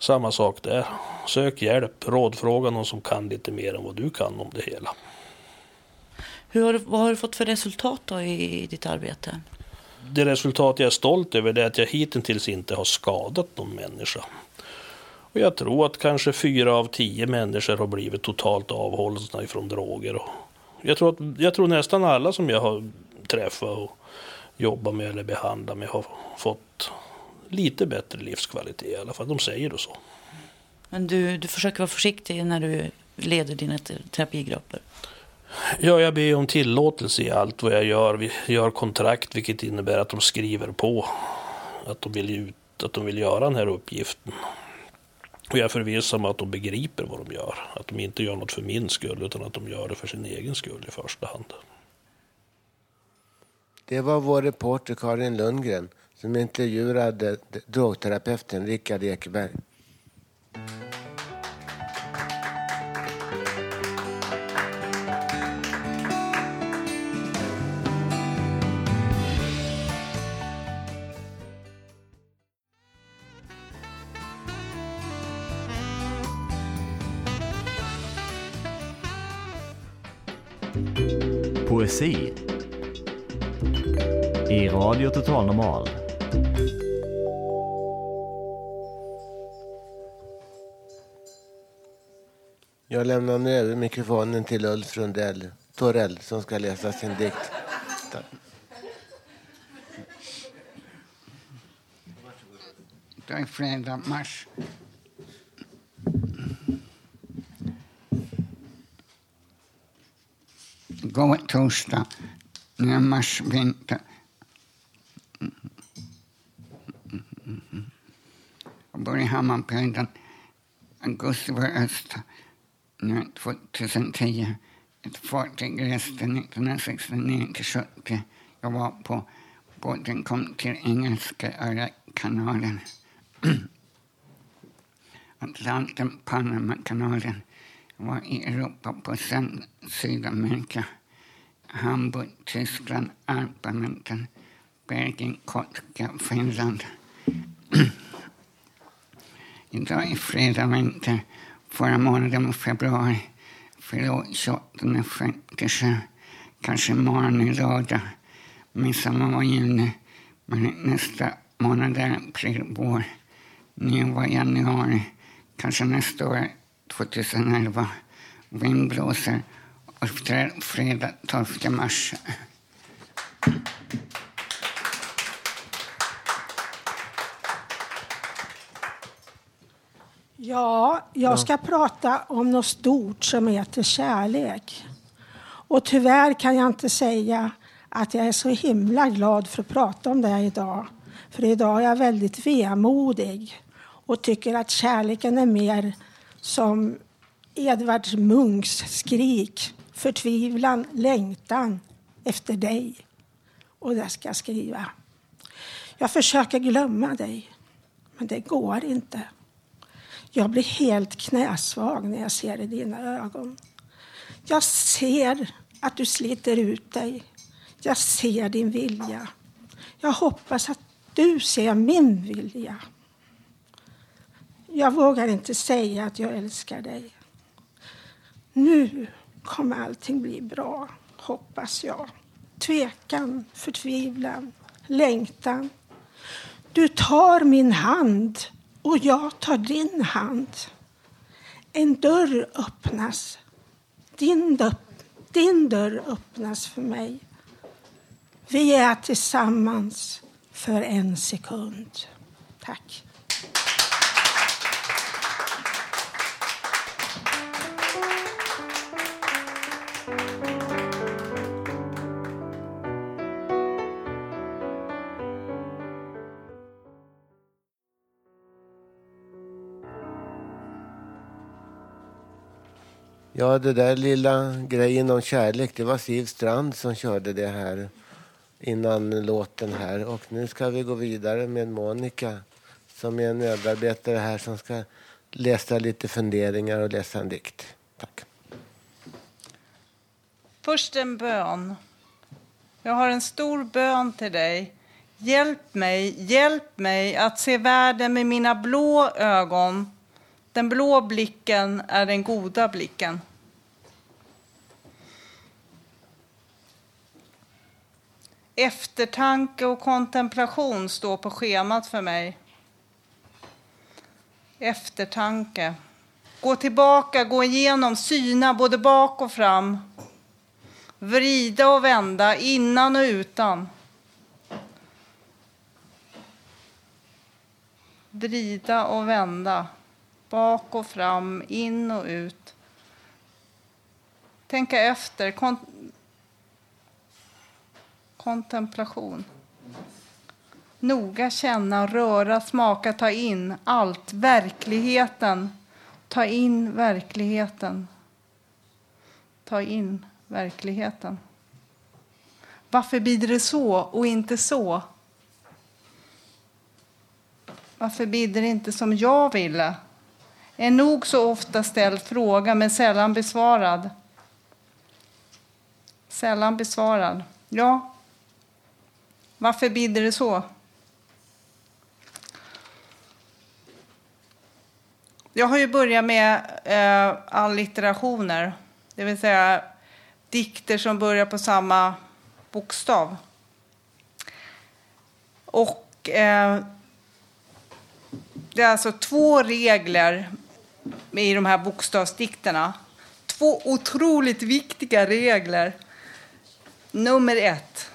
Samma sak där. Sök hjälp, rådfråga någon som kan lite mer än vad du kan om det hela. Hur har, vad har du fått för resultat då i, i ditt arbete? Det resultat jag är stolt över är att jag hittills inte har skadat någon människa. Och jag tror att kanske fyra av tio människor har blivit totalt avhållna ifrån droger. Jag, tror att, jag tror nästan alla som jag har träffat och jobbat med eller behandlat med har fått lite bättre livskvalitet i alla fall. De säger det så. Men du, du försöker vara försiktig när du leder dina terapigrupper? Ja, jag ber om tillåtelse i allt vad jag gör. Vi gör kontrakt vilket innebär att de skriver på att de vill, ut, att de vill göra den här uppgiften. Och jag är förvissad om att de begriper vad de gör. Att de inte gör något för min skull utan att de gör det för sin egen skull i första hand. Det var vår reporter Karin Lundgren som intervjuade drogterapeuten Rickard Ekberg. Poesi i Radio Total Normal. Jag lämnar nu över mikrofonen till Ulf Rundell, Torell som ska läsa sin dikt. Tack. Det är fredag mars. Igår torsdag, nu är mars vinter. Jag bor i Hammarbyhöjden. Augusti var öst Nu 2010. Ett fartyg reste 1969 till 70. Jag var på båten kom till Engelska kanalen. Atlanten, Panamakanalen. Jag var i Europa på sen Sydamerika. Hamburg, Tyskland, Alpamenten, Belgien, Kotka, Finland. Idag är fredag vinter. Förra månaden var februari. Förlåt, 28 57. Kanske imorgon är lördag. Midsommar var juni. Men nästa månad är april, vår. Nu var januari. Kanske nästa år 2011. Vind blåser och fredag 12 mars. Ja, jag ska prata om något stort som heter kärlek. Och tyvärr kan jag inte säga att jag är så himla glad för att prata om det här idag. För idag är jag väldigt vemodig och tycker att kärleken är mer som Edvard Munchs skrik, förtvivlan, längtan efter dig. Och det ska jag skriva. Jag försöker glömma dig, men det går inte. Jag blir helt knäsvag när jag ser i dina ögon. Jag ser att du sliter ut dig. Jag ser din vilja. Jag hoppas att du ser min vilja. Jag vågar inte säga att jag älskar dig. Nu kommer allting bli bra, hoppas jag. Tvekan, förtvivlan, längtan. Du tar min hand och jag tar din hand. En dörr öppnas. Din, dörr, din dörr öppnas för mig. Vi är tillsammans för en sekund. Tack. Ja, det där lilla grejen om kärlek, det var Siv Strand som körde det här innan låten här. Och nu ska vi gå vidare med Monica som är en medarbetare här som ska läsa lite funderingar och läsa en dikt. Tack. Först en bön. Jag har en stor bön till dig. Hjälp mig, hjälp mig att se världen med mina blå ögon. Den blå blicken är den goda blicken. Eftertanke och kontemplation står på schemat för mig. Eftertanke. Gå tillbaka, gå igenom, syna både bak och fram. Vrida och vända, innan och utan. Vrida och vända, bak och fram, in och ut. Tänka efter, kontemplation. Noga känna, röra, smaka, ta in allt. Verkligheten. Ta in verkligheten. Ta in verkligheten. Varför blir det så och inte så? Varför blir det inte som jag ville? En nog så ofta ställd fråga, men sällan besvarad. Sällan besvarad. Ja, varför bidde det så? Jag har ju börjat med eh, allitterationer, det vill säga dikter som börjar på samma bokstav. Och eh, det är alltså två regler i de här bokstavsdikterna. Två otroligt viktiga regler. Nummer ett.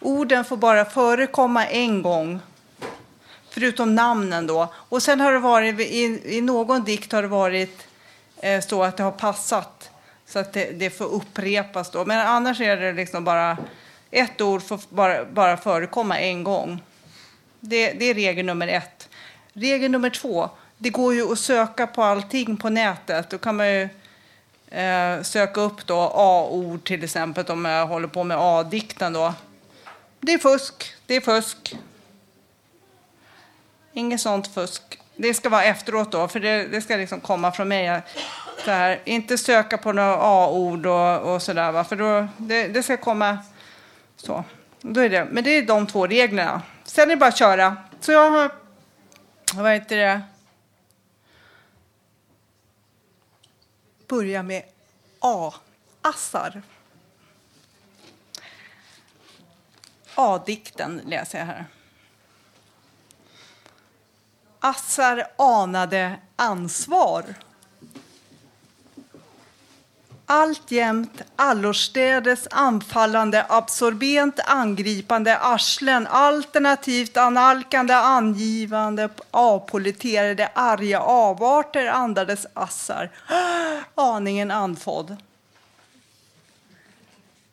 Orden får bara förekomma en gång, förutom namnen då. Och sen har det varit, i, i någon dikt har det varit eh, så att det har passat, så att det, det får upprepas då. Men annars är det liksom bara, ett ord får bara, bara förekomma en gång. Det, det är regel nummer ett. Regel nummer två, det går ju att söka på allting på nätet. Då kan man ju eh, söka upp då A-ord till exempel om jag håller på med A-dikten då. Det är fusk, det är fusk. Inget sånt fusk. Det ska vara efteråt då, för det, det ska liksom komma från mig. Så här. Inte söka på några A-ord och, och sådär, för då, det, det ska komma så. Då är det. Men det är de två reglerna. Sen är det bara att köra. Så jag har, vad heter det? Börja med A. Assar. A-dikten läser jag här. Assar anade ansvar. Alltjämt allorstädes anfallande, absorbent angripande arslen, alternativt analkande, angivande, avpoliterade, arga avarter andades Assar, aningen andfådd.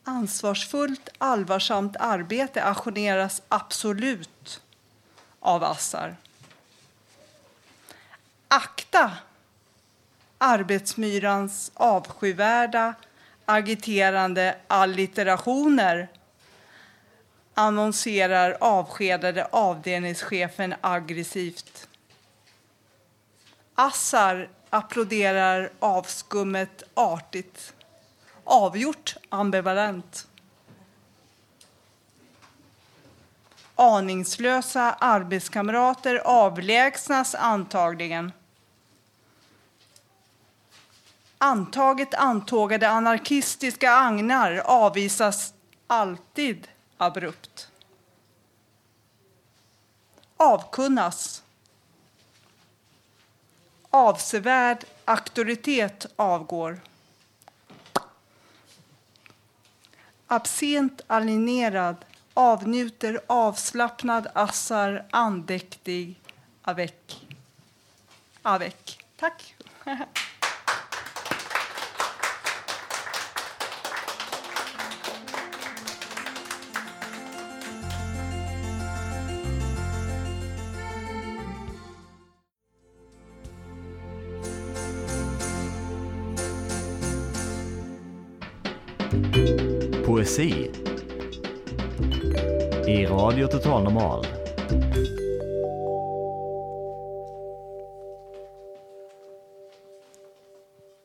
Ansvarsfullt, allvarsamt arbete aktioneras absolut av Assar. Akta arbetsmyrans avskyvärda agiterande allitterationer annonserar avskedade avdelningschefen aggressivt. Assar applåderar avskummet artigt. Avgjort ambivalent. Aningslösa arbetskamrater avlägsnas antagligen. Antaget antågade anarkistiska agnar avvisas alltid abrupt. Avkunnas. Avsevärd auktoritet avgår. Absent alinerad avnjuter avslappnad assar andäktig avec. Avec. Tack. Poesi i Radio Total Normal.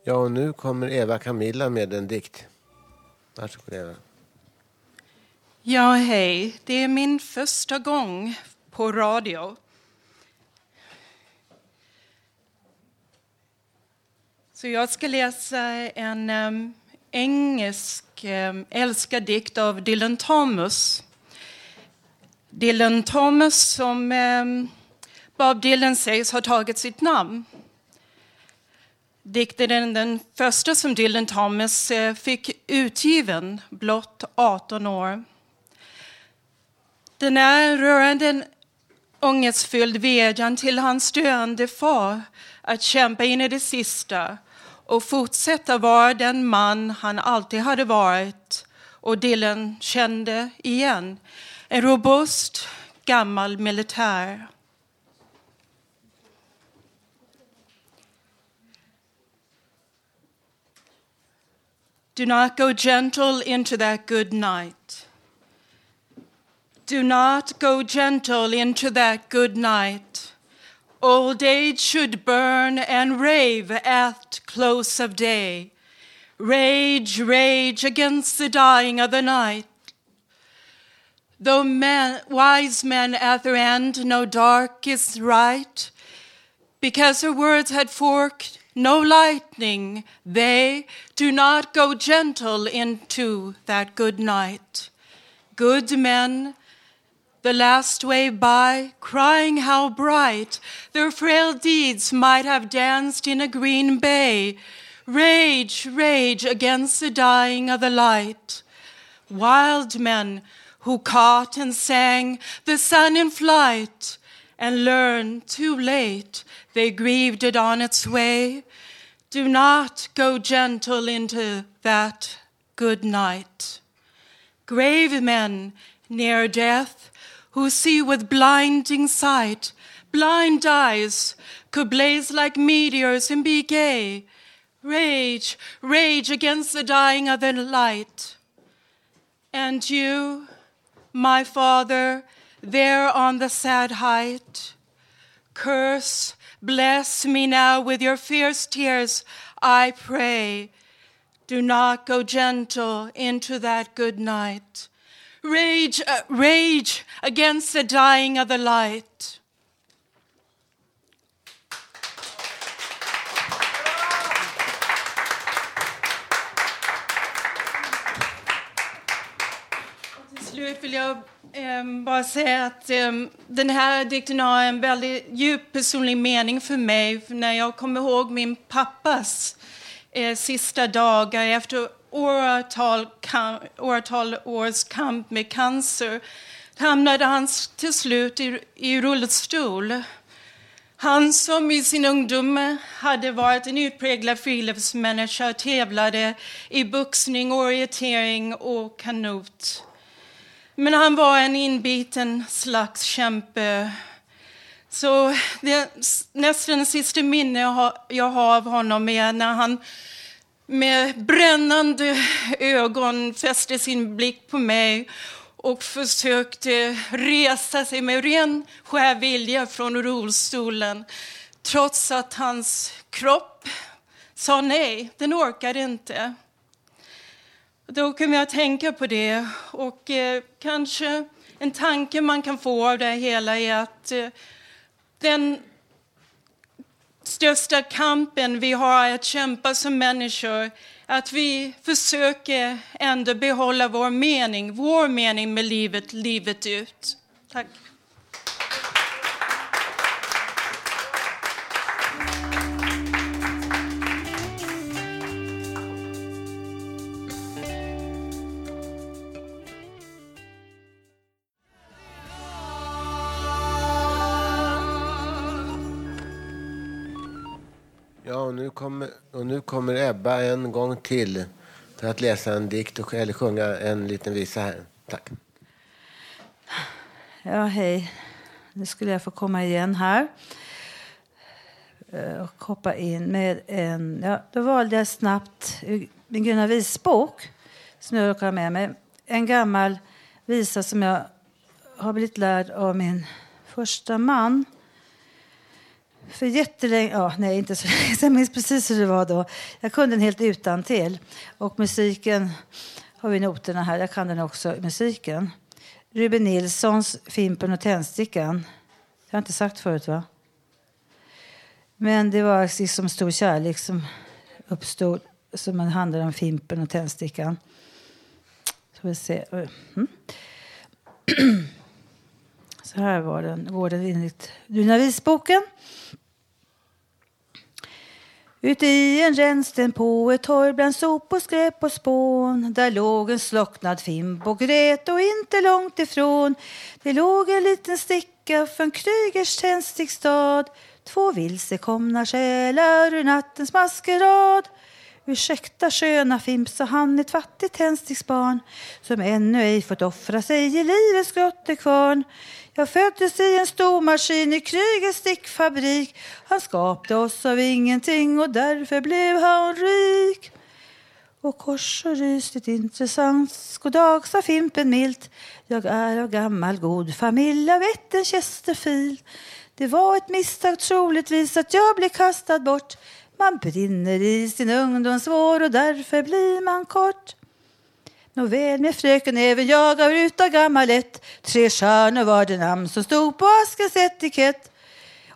Ja, och nu kommer Eva Camilla med en dikt. Varsågod Eva. Ja, hej. Det är min första gång på radio. Så jag ska läsa en um, engelsk eh, älskad dikt av Dylan Thomas. Dylan Thomas som eh, Bob Dylan sägs ha tagit sitt namn. Dikten är den första som Dylan Thomas eh, fick utgiven, blott 18 år. Den är rörande en ångestfylld vädjan till hans döende far att kämpa in i det sista och fortsätta vara den man han alltid hade varit och Dylan kände igen. En robust gammal militär. Do not go gentle into that good night. Do not go gentle into that good night. Old age should burn and rave at close of day. Rage, rage against the dying of the night. Though men, wise men at their end know dark is right, because her words had forked no lightning, they do not go gentle into that good night. Good men, the last way by, crying how bright their frail deeds might have danced in a green bay. Rage, rage against the dying of the light. Wild men who caught and sang the sun in flight and learned too late they grieved it on its way. Do not go gentle into that good night. Grave men near death who see with blinding sight, blind eyes could blaze like meteors and be gay. Rage, rage against the dying of the light. And you, my father, there on the sad height, curse, bless me now with your fierce tears, I pray. Do not go gentle into that good night. Rage, uh, rage against the dying of the light. Till slut vill jag eh, bara säga att eh, den här dikten har en väldigt djup personlig mening för mig. För när jag kommer ihåg min pappas eh, sista dagar efter åratal, åratal års kamp med cancer hamnade han till slut i, i rullstol. Han som i sin ungdom hade varit en utpräglad friluftsmänniska tävlade i boxning, orientering och kanot. Men han var en inbiten slags kämpe Så det, nästan det sista minne jag har av honom är när han med brännande ögon fäste sin blick på mig och försökte resa sig med ren skär vilja från rullstolen trots att hans kropp sa nej, den orkade inte. Då kom jag att tänka på det och eh, kanske en tanke man kan få av det hela är att eh, den största kampen vi har att kämpa som människor, att vi försöker ändå behålla vår mening, vår mening med livet, livet ut. Tack. Kommer, och nu kommer Ebba en gång till för att läsa en dikt och, eller sjunga en liten visa här. Tack. Ja, hej. Nu skulle jag få komma igen här eh, och hoppa in med en... Ja, då valde jag snabbt min Gröna visbok som jag råkar med mig. En gammal visa som jag har blivit lärd av min första man. För jättelänge, ja, nej inte så länge jag minns precis hur det var då. Jag kunde den helt utan till. Och musiken, har vi noterna här, jag kan den också, musiken. Ruben Nilssons Fimpen och tändstickan. Jag har inte sagt förut va? Men det var liksom stor kärlek som uppstod som handlade om Fimpen och tändstickan. Så vi se. Mm. Så här var den, går den enligt Dunavisboken. Ute i en rännsten på ett torg bland sop och skräp och spån Där låg en slocknad fimp och grät och inte långt ifrån Det låg en liten sticka från Krygers tändstickstad Två vilsekomna själar ur nattens maskerad. Ursäkta sköna fimp, sa han, ett fattigt tändsticksbarn som ännu ej fått offra sig i livets grottekvarn. Jag föddes i en stormaskin i krigets stickfabrik. Han skapade oss av ingenting och därför blev han rik. Och kors och rysligt intressant. Goddag, sa Fimpen milt. Jag är av gammal god familj av ätten Chesterfield. Det var ett misstag troligtvis att jag blev kastad bort. Man brinner i sin ungdomsvår och därför blir man kort. Nåväl med fröken även jag gav ut av gammal ett. Tre stjärnor var det namn som stod på askens etikett.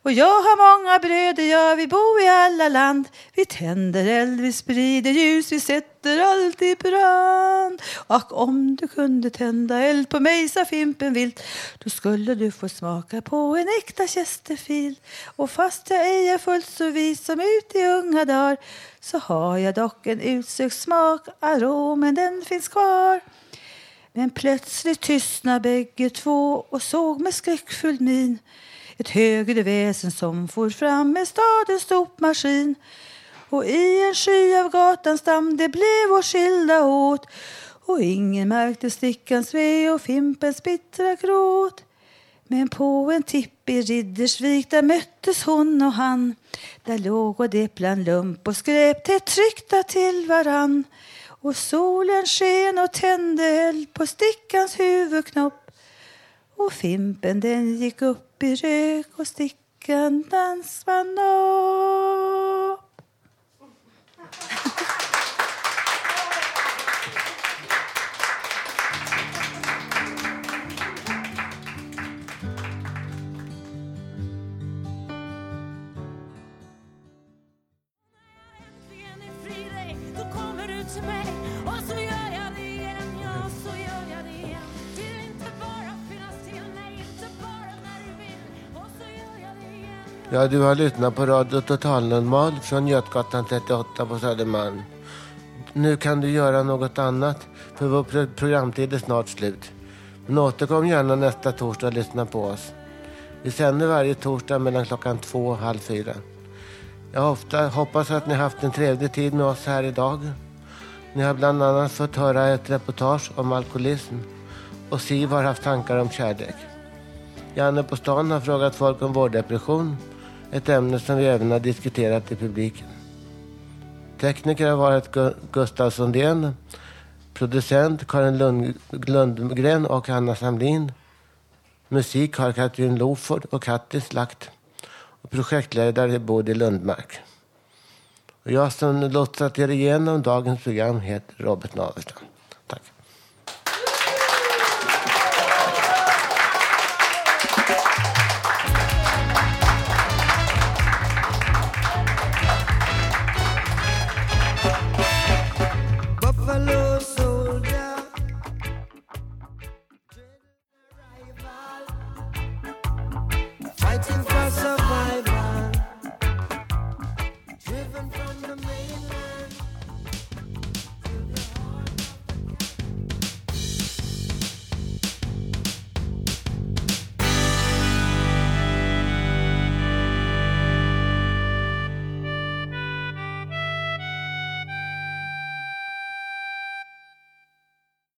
Och jag har många bröder, ja vi bor i alla land. Vi tänder eld, vi sprider ljus, vi sätter allt i brand. Och om du kunde tända eld på mig, sa Fimpen vilt, då skulle du få smaka på en äkta Chesterfield. Och fast jag ej är fullt så vis som ut i unga dagar, så har jag dock en utsökt smak, aromen den finns kvar. Men plötsligt tystnade bägge två och såg med skräckfull min ett högre väsen som for fram med stadens sopmaskin Och i en sky av gatans damm det blev oss skilda åt och ingen märkte stickans ve och fimpens bittra gråt. Men på en tipp i Riddersvik där möttes hon och han. Där låg och det bland lump och skräp tätt tryckta till varann. Och solen sken och tände eld på stickans huvudknopp. Och fimpen den gick upp upp i rök och stickan dansband upp. Ja, du har lyssnat på Radio Total Normal från Götgatan 38 på Södermalm. Nu kan du göra något annat, för vår programtid är snart slut. Men återkom gärna nästa torsdag och lyssna på oss. Vi sänder varje torsdag mellan klockan två och halv fyra. Jag ofta hoppas att ni har haft en trevlig tid med oss här idag. Ni har bland annat fått höra ett reportage om alkoholism och Siv har haft tankar om kärlek. Janne på stan har frågat folk om vårdepression. Ett ämne som vi även har diskuterat i publiken. Tekniker har varit Gustav Sundén. Producent Karin Lund, Lundgren och Anna Samlin. Musik har Katrin Loford och Kattis lagt. Och projektledare är Bodil Lundmark. Och jag som lotsat er igenom dagens program heter Robert Navestam.